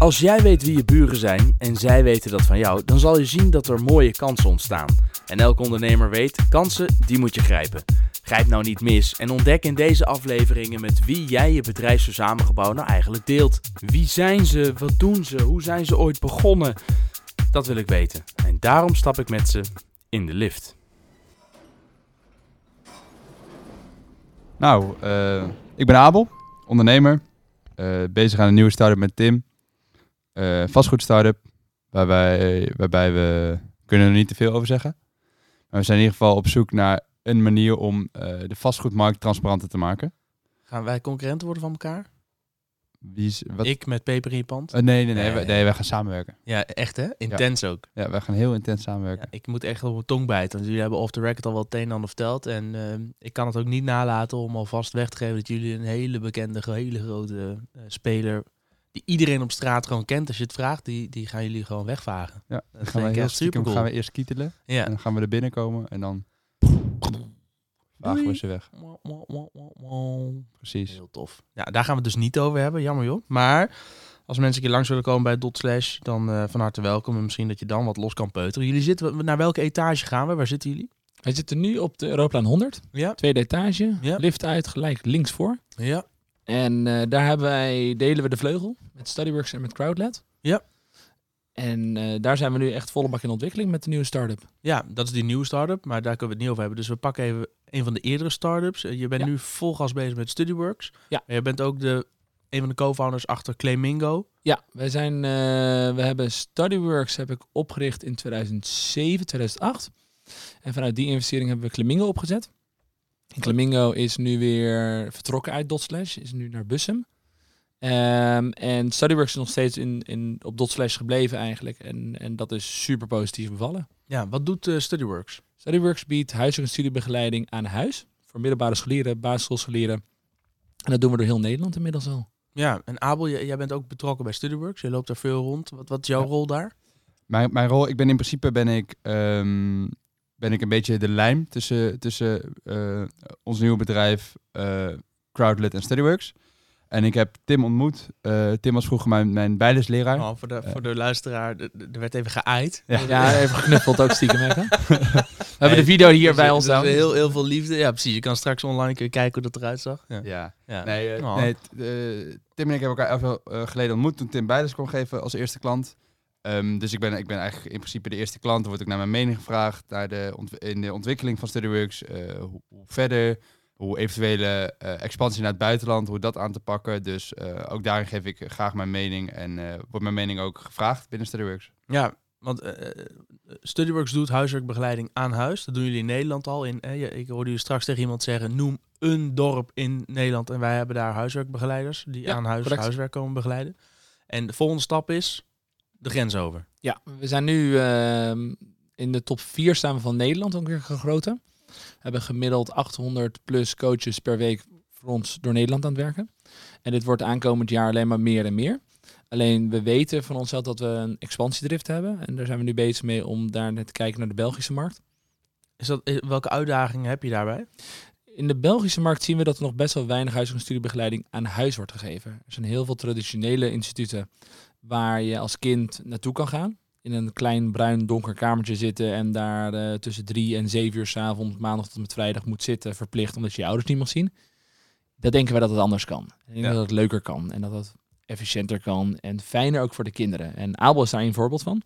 Als jij weet wie je buren zijn en zij weten dat van jou, dan zal je zien dat er mooie kansen ontstaan. En elke ondernemer weet, kansen, die moet je grijpen. Grijp nou niet mis en ontdek in deze afleveringen met wie jij je bedrijfsverzamelgebouw nou eigenlijk deelt. Wie zijn ze? Wat doen ze? Hoe zijn ze ooit begonnen? Dat wil ik weten. En daarom stap ik met ze in de lift. Nou, eh, ik ben Abel, ondernemer. eh, bezig aan een nieuwe start-up met Tim. Eh vastgoed start-up, waarbij, waarbij we kunnen er niet te veel over zeggen. Maar we zijn in ieder geval op zoek naar een manier om eh, de vastgoedmarkt transparanter te maken. Gaan wij concurrenten worden van elkaar? Wie is, wat? Ik met peper in je pand? Eh, nee, nee, nee, Nee. wij, nee, wij gaan samenwerken. Ja, echt hè? Intens ook. Ja, wij gaan heel intens Ja, samenwerken. ik moet echt op mijn tong bijten. Want jullie hebben off the record al wel het een en ander verteld. En ehm, ik kan het ook niet nalaten om alvast weg te geven dat jullie een hele bekende, hele grote eh, speler. Die iedereen op straat gewoon kent. Als je het vraagt, die, die gaan jullie gewoon wegvagen. Ja, Dat dan gaan vind we ik heel stiekem gaan we eerst kietelen. Ja. En dan gaan we er binnenkomen en dan vagen we ze weg. Precies. Heel tof. Ja, daar gaan we het dus niet over hebben. Jammer joh. Maar als mensen een keer langs willen komen bij Dot Slash, dan eh, van harte welkom. En misschien dat je dan wat los kan peuteren. Jullie zitten, naar welke etage gaan we? Waar zitten jullie? Wij zitten nu op de Europlaan 100, Ja. tweede etage, Ja. lift uit gelijk links voor. Ja. En eh, daar hebben wij, delen we de vleugel met Studyworks en met Crowdlet. Ja. En eh, daar zijn we nu echt volle bak in ontwikkeling met de nieuwe start-up. Ja, dat is die nieuwe start-up, maar daar kunnen we het niet over hebben. Dus we pakken even een van de eerdere start-ups. Eh, Je bent Ja. nu vol gas bezig met StudyWorks. Ja. Maar je bent ook de, een van de co-founders achter Claimingo. Ja, wij zijn, we hebben Studyworks heb ik opgericht in 2007, 2008. En vanuit die investering hebben we Clamingo opgezet. En Clamingo is nu weer vertrokken uit Dotslash, is nu naar Bussum. Ehm, en Studyworks is nog steeds in, in, op Dotslash gebleven eigenlijk. En, en dat is super positief bevallen. Ja, wat doet eh, StudyWorks? Studyworks biedt huis- en studiebegeleiding aan huis. Voor middelbare scholieren, basisschoolscholieren. En dat doen we door heel Nederland inmiddels al. Ja, en Abel, jij bent ook betrokken bij StudyWorks. Je loopt daar veel rond. Wat, wat is jouw Ja. rol daar? Mijn, mijn rol, ik ben in principe ben ik, ehm, ben ik een beetje de lijm tussen, tussen eh, ons nieuwe bedrijf uh, Crowdlet en Studyworks. En ik heb Tim ontmoet. Eh, Tim was vroeger mijn, mijn bijlesleraar. Oh, voor, de, voor de luisteraar, er werd even geaaid. Ja. Ja, even geknuffeld ook stiekem even. We hebben de video hier Dus, bij eh, ons dus. Heel, heel veel liefde. Ja, precies. Je kan straks online kun je kijken hoe dat eruit zag. Ja. Ja. Ja. Nee, eh, Oh. nee t- eh, Tim en ik hebben elkaar even uh, geleden ontmoet toen Tim bijles kon geven als eerste klant. Ehm, dus ik ben, ik ben eigenlijk in principe de eerste klant. Er wordt ook naar mijn mening gevraagd naar de in de ontwikkeling van StudyWorks. eh, hoe, hoe verder, hoe eventuele eh, expansie naar het buitenland, hoe dat aan te pakken. Dus eh, ook daarin geef ik graag mijn mening en eh, wordt mijn mening ook gevraagd binnen StudyWorks. Ja, want StudyWorks doet huiswerkbegeleiding aan huis. Dat doen jullie in Nederland al. In, eh, je- ik hoorde jullie straks tegen iemand zeggen, noem een dorp in Nederland. En wij hebben daar huiswerkbegeleiders die Ja, aan huis correct. huiswerk komen begeleiden. En de volgende stap is de grens over. Ja, we zijn nu ehm, in de top 4 staan we van Nederland ongeveer gegroten. We hebben gemiddeld 800 plus coaches per week voor ons door Nederland aan het werken. En dit wordt aankomend jaar alleen maar meer en meer. Alleen we weten van onszelf dat we een expansiedrift hebben. En daar zijn we nu bezig mee om daar net te kijken naar de Belgische markt. Is dat, welke uitdagingen heb je daarbij? In de Belgische markt zien we dat er nog best wel weinig huis- en studiebegeleiding aan huis wordt gegeven. Er zijn heel veel traditionele instituten waar je als kind naartoe kan gaan. In een klein bruin donker kamertje zitten en daar eh, tussen drie en zeven uur 's avonds, maandag tot en met vrijdag moet zitten, verplicht omdat je je ouders niet mag zien. Dat denken we dat het anders kan. Denk Ja. dat het leuker kan en dat het efficiënter kan en fijner ook voor de kinderen. En Abel is daar een voorbeeld van.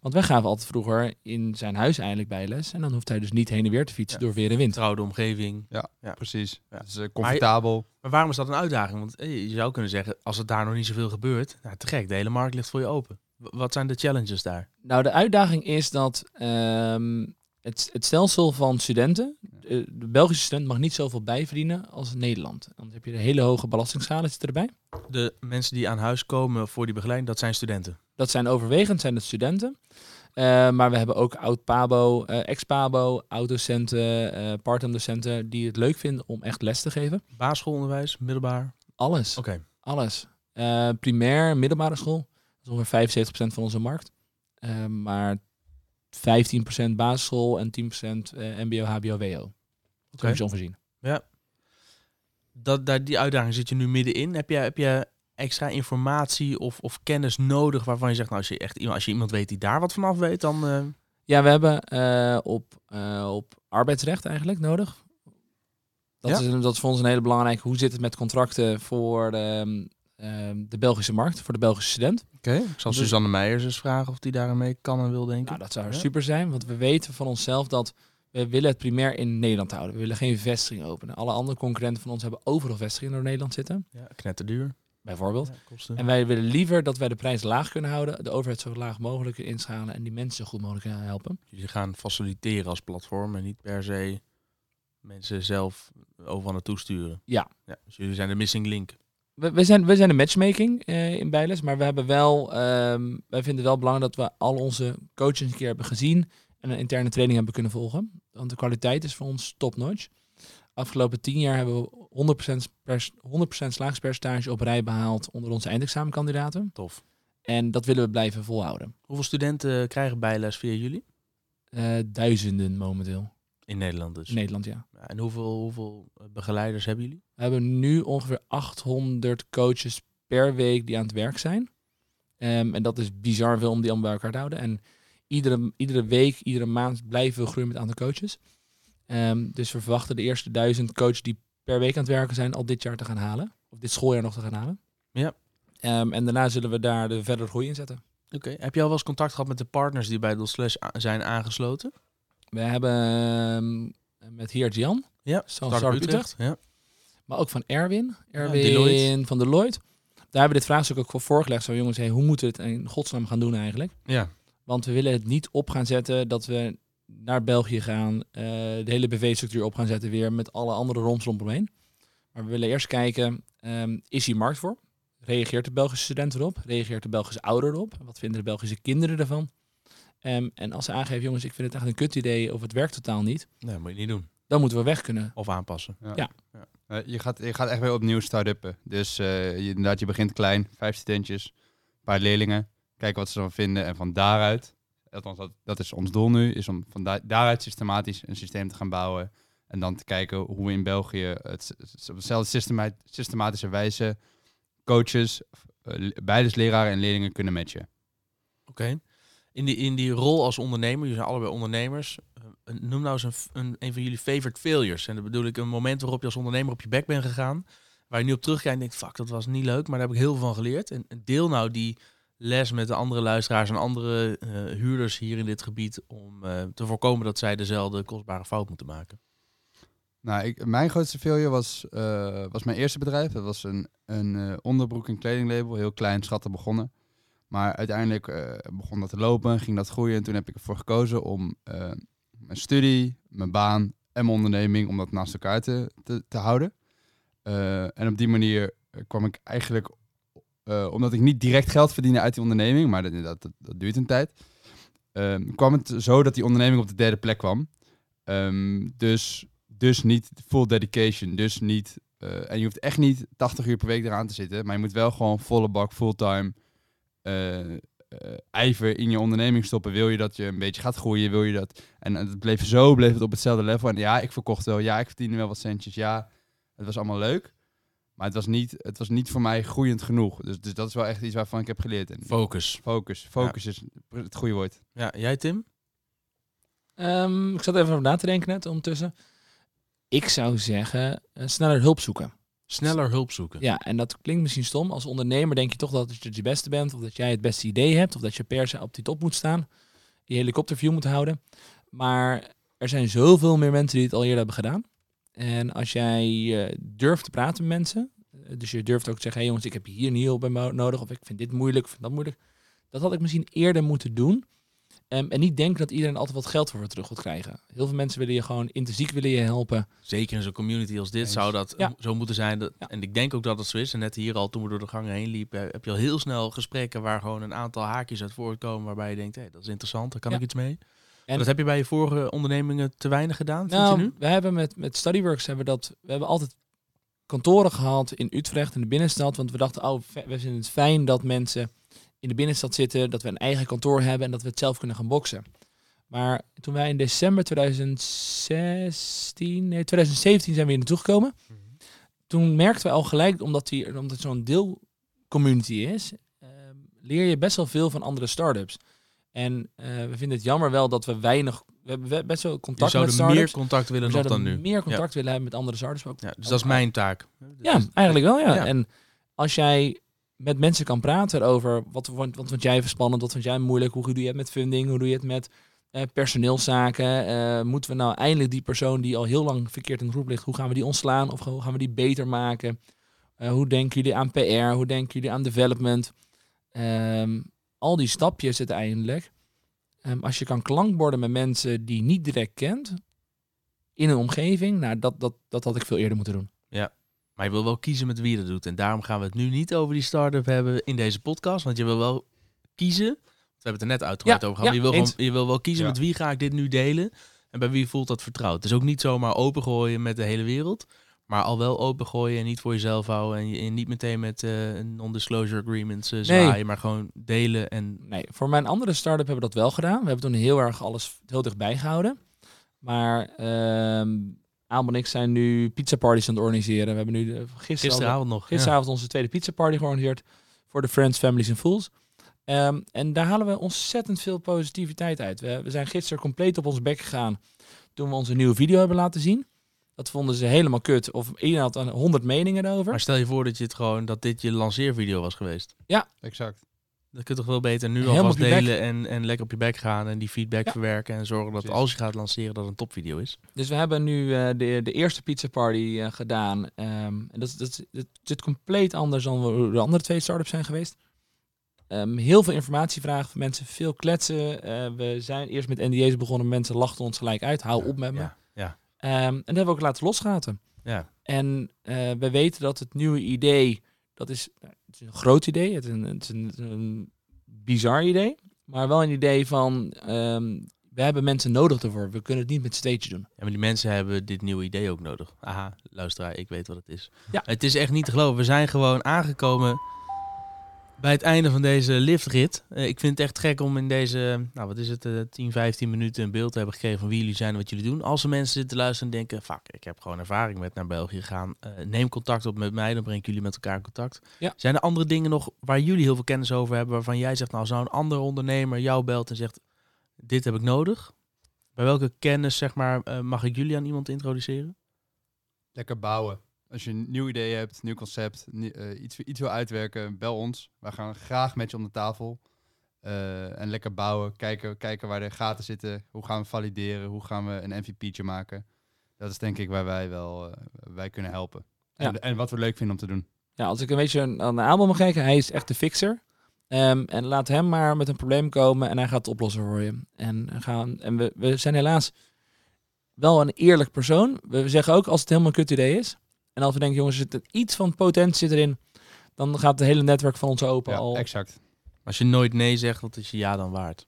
Want wij gaven altijd vroeger in zijn huis eigenlijk bij les. En dan hoeft hij dus niet heen en weer te fietsen Ja. door weer en wind. Trouwde omgeving. Ja, Ja. precies. Ja. Het is eh, comfortabel. Maar waarom is dat een uitdaging? Want eh, je zou kunnen zeggen, als het daar nog niet zoveel gebeurt, nou, te gek, de hele markt ligt voor je open. Wat zijn de challenges daar? Nou, de uitdaging is dat ehm, het, het stelsel van studenten, eh, de Belgische student mag niet zoveel bijverdienen als Nederland. Dan heb je de hele hoge belastingschalen zitten erbij. De mensen die aan huis komen voor die begeleiding, dat zijn studenten. Dat zijn overwegend zijn het studenten. Eh, maar we hebben ook oud-pabo, eh, ex-pabo, oud-docenten, eh part-time docenten die het leuk vinden om echt les te geven. Basisschoolonderwijs, middelbaar. Alles. Oké. Alles. Primair, middelbare school. Dat is ongeveer 75% van onze markt. Maar 15% basisschool en 10% eh, mbo, hbo, wo. Dat is onvoorzien. dat, daar, die uitdaging zit je nu middenin. Heb je, heb je extra informatie of, of kennis nodig waarvan je zegt, nou, als je echt iemand, als je iemand weet die daar wat van af weet, dan. eh, Ja, we hebben eh, op, eh, op arbeidsrecht eigenlijk nodig. Dat, Ja? is, dat is voor ons een hele belangrijke. Hoe zit het met contracten voor de, ehm, de Belgische markt, voor de Belgische student? Oké. Ik zal Dus- Suzanne Meijers eens vragen of die daar aan mee kan en wil denken. Nou, dat zou Ja. super zijn, want we weten van onszelf dat we willen het primair in Nederland houden. We willen geen vestiging openen. Alle andere concurrenten van ons hebben overal vestigingen door Nederland zitten, Ja, knetterduur. Bijvoorbeeld. Ja. En wij willen liever dat wij de prijs laag kunnen houden, de overheid zo laag mogelijk inschalen en die mensen zo goed mogelijk helpen. Jullie gaan faciliteren als platform en niet per se mensen zelf overal naartoe sturen. Ja. ja. Dus jullie zijn de missing link. We, we, zijn, we zijn de matchmaking eh, in Bijles, maar we hebben wel, ehm, wij vinden het wel belangrijk dat we al onze coaches een keer hebben gezien en een interne training hebben kunnen volgen. Want de kwaliteit is voor ons top-notch. Afgelopen tien jaar hebben we 100%, pers, 100% slagingspercentage op rij behaald onder onze eindexamenkandidaten. Tof. En dat willen we blijven volhouden. Hoeveel studenten krijgen bijles via jullie? Eh, duizenden momenteel In Nederland dus. in Nederland, ja. En hoeveel, hoeveel eh, begeleiders hebben jullie? We hebben nu ongeveer 800 coaches per week die aan het werk zijn. Ehm, en dat is bizar veel om die allemaal bij elkaar te houden. En iedere, iedere week, iedere maand blijven we groeien met het aantal coaches. Ehm, dus we verwachten de eerste duizend coaches die per week aan het werken zijn al dit jaar te gaan halen. Of dit schooljaar nog te gaan halen. Ja. Ehm, en daarna zullen we daar de verdere groei in zetten. Oké. Heb je al wel eens contact gehad met de partners die bij Slash zijn aangesloten? We hebben ehm, met Heert Jan, Ja. Zo'n Startup Utrecht. Ja. Maar ook van Erwin. Erwin Deloitte. van Deloitte. Daar hebben we dit vraagstuk ook voor voorgelegd. Zo jongens, hey, hoe moeten we het in godsnaam gaan doen eigenlijk? Ja. Want we willen het niet op gaan zetten dat we naar België gaan. eh, de hele BV-structuur op gaan zetten weer met alle andere roms rondomheen. Maar we willen eerst kijken, ehm, is hier markt voor? Reageert de Belgische student erop? Reageert de Belgische ouder erop? Wat vinden de Belgische kinderen ervan? Ehm, en als ze aangeven, jongens, ik vind het echt een kut idee of het werkt totaal niet. Nee, moet je niet doen. Dan moeten we weg kunnen. Of aanpassen. Eh, je, gaat, je gaat echt weer opnieuw start-uppen. Dus eh, je, inderdaad, je begint klein, vijf studentjes, een paar leerlingen. Kijken wat ze dan vinden. En van daaruit, althans dat, dat is ons doel nu, is om van da- daaruit systematisch een systeem te gaan bouwen. En dan te kijken hoe we in België het, op dezelfde systema- systematische wijze coaches, uh, beide leraren en leerlingen kunnen matchen. Oké. In, die, in die rol als ondernemer, jullie zijn allebei ondernemers. eh, noem nou eens een, een, een van jullie favorite failures. En dan bedoel ik een moment waarop je als ondernemer op je bek bent gegaan. Waar je nu op terugkijkt en denkt, fuck, dat was niet leuk. Maar daar heb ik heel veel van geleerd. En deel nou die les met de andere luisteraars en andere eh, huurders hier in dit gebied. Om eh, te voorkomen dat zij dezelfde kostbare fout moeten maken. Nou, ik, mijn grootste failure was, eh, was mijn eerste bedrijf. Dat was een, een onderbroek- en kledinglabel. Heel klein, schatten begonnen. Maar uiteindelijk begon dat te lopen, ging dat groeien. En toen heb ik ervoor gekozen om mijn studie, mijn baan en mijn onderneming... om dat naast elkaar te, te, te houden. En op die manier kwam ik eigenlijk... eh, omdat ik niet direct geld verdiende uit die onderneming... maar dat, dat, duurt een tijd... ehm, kwam het zo dat die onderneming op de derde plek kwam. Ehm, dus dus niet full dedication. Dus niet. eh, en je hoeft echt niet 80 uur per week eraan te zitten. Maar je moet wel gewoon volle bak, fulltime. eh, ijver in je onderneming stoppen. Wil je dat je een beetje gaat groeien? Wil je dat. En het bleef zo, bleef het op hetzelfde level. En ja, ik verkocht wel. Ja, ik verdiende wel wat centjes. Ja, het was allemaal leuk. Maar het was niet, het was niet voor mij groeiend genoeg. Dus, dus dat is wel echt iets waarvan ik heb geleerd. En Focus. focus. Focus is het goede woord. Ja, jij Tim? Ehm, ik zat even over na te denken net ondertussen. Ik zou zeggen, eh, sneller hulp zoeken. Sneller hulp zoeken. Ja, en dat klinkt misschien stom. Als ondernemer denk je toch dat je het beste bent, of dat jij het beste idee hebt, of dat je per se op die top moet staan, die helikopterview moet houden. Maar er zijn zoveel meer mensen die het al eerder hebben gedaan. En als jij eh, durft te praten met mensen, eh, dus je durft ook te zeggen, hey jongens, ik heb hier niet hulp bij nodig, of ik vind dit moeilijk, of ik vind dat moeilijk. Dat had ik misschien eerder moeten doen. Ehm, en niet denken dat iedereen altijd wat geld voor terug wil krijgen. Heel veel mensen willen je gewoon intrinsiek willen je helpen. Zeker in zo'n community als dit Eens. zou dat Ja. zo moeten zijn. Dat, Ja. En ik denk ook dat het zo is. En net hier al, toen we door de gangen heen liepen, heb je al heel snel gesprekken waar gewoon een aantal haakjes uit voortkomen. Waarbij je denkt, hé, dat is interessant, daar kan Ja. ik iets mee. En- dat heb je bij je vorige ondernemingen te weinig gedaan, vind Nou, je nu? we hebben met, met StudyWorks hebben dat. We hebben altijd kantoren gehad in Utrecht in de binnenstad. Want we dachten, oh, we vinden het fijn dat mensen in de binnenstad zitten, dat we een eigen kantoor hebben en dat we het zelf kunnen gaan boksen. Maar toen wij in december 2016, nee, 2017 zijn we hier naartoe gekomen. Toen merkten we al gelijk, omdat, die, omdat zo'n community is, ehm, leer je best wel veel van andere startups. En eh, we vinden het jammer wel dat we weinig, we hebben best wel contact met zou er meer startups. contact willen nog dan nu. meer contact willen hebben met andere startups. Ook, Ja, dus dat is mijn taak. ja, eigenlijk wel, ja. Ja. En als jij met mensen kan praten over wat, vond- wat vond jij spannend, wat vond jij moeilijk, hoe doe je het met funding, hoe doe je het met eh, personeelszaken, Eh, moeten we nou eindelijk die persoon die al heel lang verkeerd in de groep ligt, hoe gaan we die ontslaan of hoe gaan we die beter maken? Eh, hoe denken jullie aan PR? Hoe denken jullie aan development? Ehm, al die stapjes uiteindelijk. Ehm, als je kan klankborden met mensen die niet direct kent in een omgeving, nou dat, dat, dat had ik veel eerder moeten doen. Maar je wil wel kiezen met wie je dat doet. En daarom gaan we het nu niet over die start-up hebben in deze podcast. Want je wil wel kiezen. We hebben het er net uitgebreid Ja, over gehad. ja, je, wil gewoon, je wil wel kiezen Ja. met wie ga ik dit nu delen. En bij wie voelt dat vertrouwd. Dus ook niet zomaar opengooien met de hele wereld. Maar al wel opengooien en niet voor jezelf houden. En, je, en niet meteen met eh, non-disclosure agreements eh, zwaaien. Maar gewoon delen. En Nee, voor mijn andere start-up hebben we dat wel gedaan. We hebben toen heel erg alles heel dichtbij gehouden. Maar ehm Aal en ik zijn nu pizza parties aan het organiseren. We hebben nu de, gisteravond nog. ja. gisteravond onze tweede pizza party georganiseerd voor de Friends, Families en Fools. Ehm, en daar halen we ontzettend veel positiviteit uit. We, we zijn gisteren compleet op ons bek gegaan toen we onze nieuwe video hebben laten zien. Dat vonden ze helemaal kut. Of iedereen had een 100 meningen erover. Maar stel je voor dat je het gewoon dat dit je lanceervideo was geweest. Exact. Dat kun je toch veel beter nu Helemaal alvast delen en, en lekker op je bek gaan en die feedback Ja. verwerken en zorgen dat als je gaat lanceren dat het een topvideo is. Dus we hebben nu eh, de, de eerste pizza party eh, gedaan. Ehm, en dat, is- dat, is- dat zit compleet anders dan we- de andere twee startups zijn geweest. Ehm, heel veel informatie vragen van mensen, veel kletsen. Eh, we zijn eerst met NDA's begonnen, mensen lachten ons gelijk uit. Hou op met me. Ja, Ehm, en dat hebben we ook laten losgaten. ja. En eh, we weten dat het nieuwe idee, dat is, nou, het is een groot idee, het is een, het is een, een bizar idee, maar wel een idee van, ehm, we hebben mensen nodig ervoor. We kunnen het niet met stage doen. Ja, maar die mensen hebben dit nieuwe idee ook nodig. Aha, luisteraar, ik weet wat het is. Ja. Het is echt niet te geloven. We zijn gewoon aangekomen bij het einde van deze liftrit. Eh, ik vind het echt gek om in deze, nou wat is het, eh 10, 15 minuten een beeld te hebben gekregen van wie jullie zijn en wat jullie doen. Als er mensen zitten luisteren en denken, fuck, ik heb gewoon ervaring met naar België gaan. Eh, neem contact op met mij, dan breng ik jullie met elkaar in contact. Ja. Zijn er andere dingen nog waar jullie heel veel kennis over hebben, waarvan jij zegt, nou zou een andere ondernemer jou belt en zegt, dit heb ik nodig? Bij welke kennis, zeg maar, eh, mag ik jullie aan iemand introduceren? Lekker bouwen. Als je een nieuw idee hebt, nieuw concept, eh, iets, iets wil uitwerken, bel ons. Wij gaan graag met je om de tafel. Eh, en lekker bouwen, kijken, kijken waar de gaten zitten. Hoe gaan we valideren? Hoe gaan we een MVP'tje maken? Dat is denk ik waar wij wel eh, wij kunnen helpen. Ja. En, en wat we leuk vinden om te doen. Ja, als ik een beetje aan Abel mag kijken, hij is echt de fixer. Ehm, en laat hem maar met een probleem komen en hij gaat het oplossen voor je. En, gaan, en we, we zijn helaas wel een eerlijk persoon. We zeggen ook als het helemaal een kut idee is. En als we denken, jongens, er zit iets van potentie zit erin, dan gaat het hele netwerk van ons open Ja, al. exact. Als je nooit nee zegt, wat is je ja dan waard?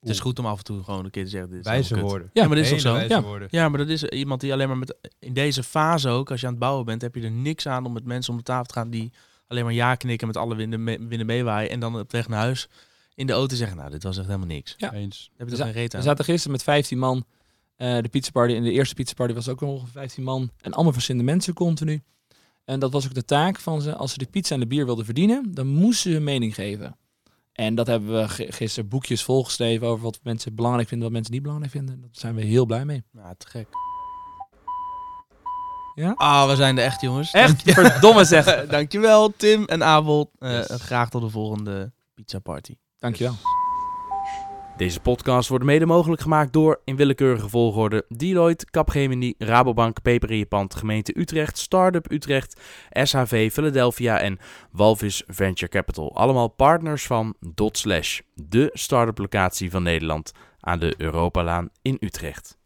Het is goed om af en toe gewoon een keer te zeggen, dit is Wijze woorden. Ja, maar dat is toch Hele zo? Ja. woorden. Ja, maar dat is iemand die alleen maar met... In deze fase ook, als je aan het bouwen bent, heb je er niks aan om met mensen om de tafel te gaan die alleen maar ja knikken met alle winden, mee, winden meewaaien. En dan op weg naar huis in de auto zeggen, nou, dit was echt helemaal niks. Ja. Eens. Heb We je za- geen reet We aan. zaten gisteren met 15 man. Eh, de pizza party. En de eerste pizza party was ook nog 15 man. En allemaal verschillende mensen continu. En dat was ook de taak van ze. Als ze de pizza en de bier wilden verdienen, dan moesten ze hun mening geven. En dat hebben we gi- gisteren boekjes volgeschreven over wat mensen belangrijk vinden, wat mensen niet belangrijk vinden. Daar zijn we heel blij mee. Nou, te gek. Ja? Ah, we zijn er echt, jongens. Echt verdomme zeg. Dankjewel, Tim en Abel. Eh, Yes. Graag tot de volgende pizza party. Dankjewel. Deze podcast wordt mede mogelijk gemaakt door, in willekeurige volgorde, Deloitte, Capgemini, Rabobank, je pand, gemeente Utrecht, Startup Utrecht, SHV Philadelphia en Walvis Venture Capital. Allemaal partners van Dot Slash, de start-up locatie van Nederland aan de Europalaan in Utrecht.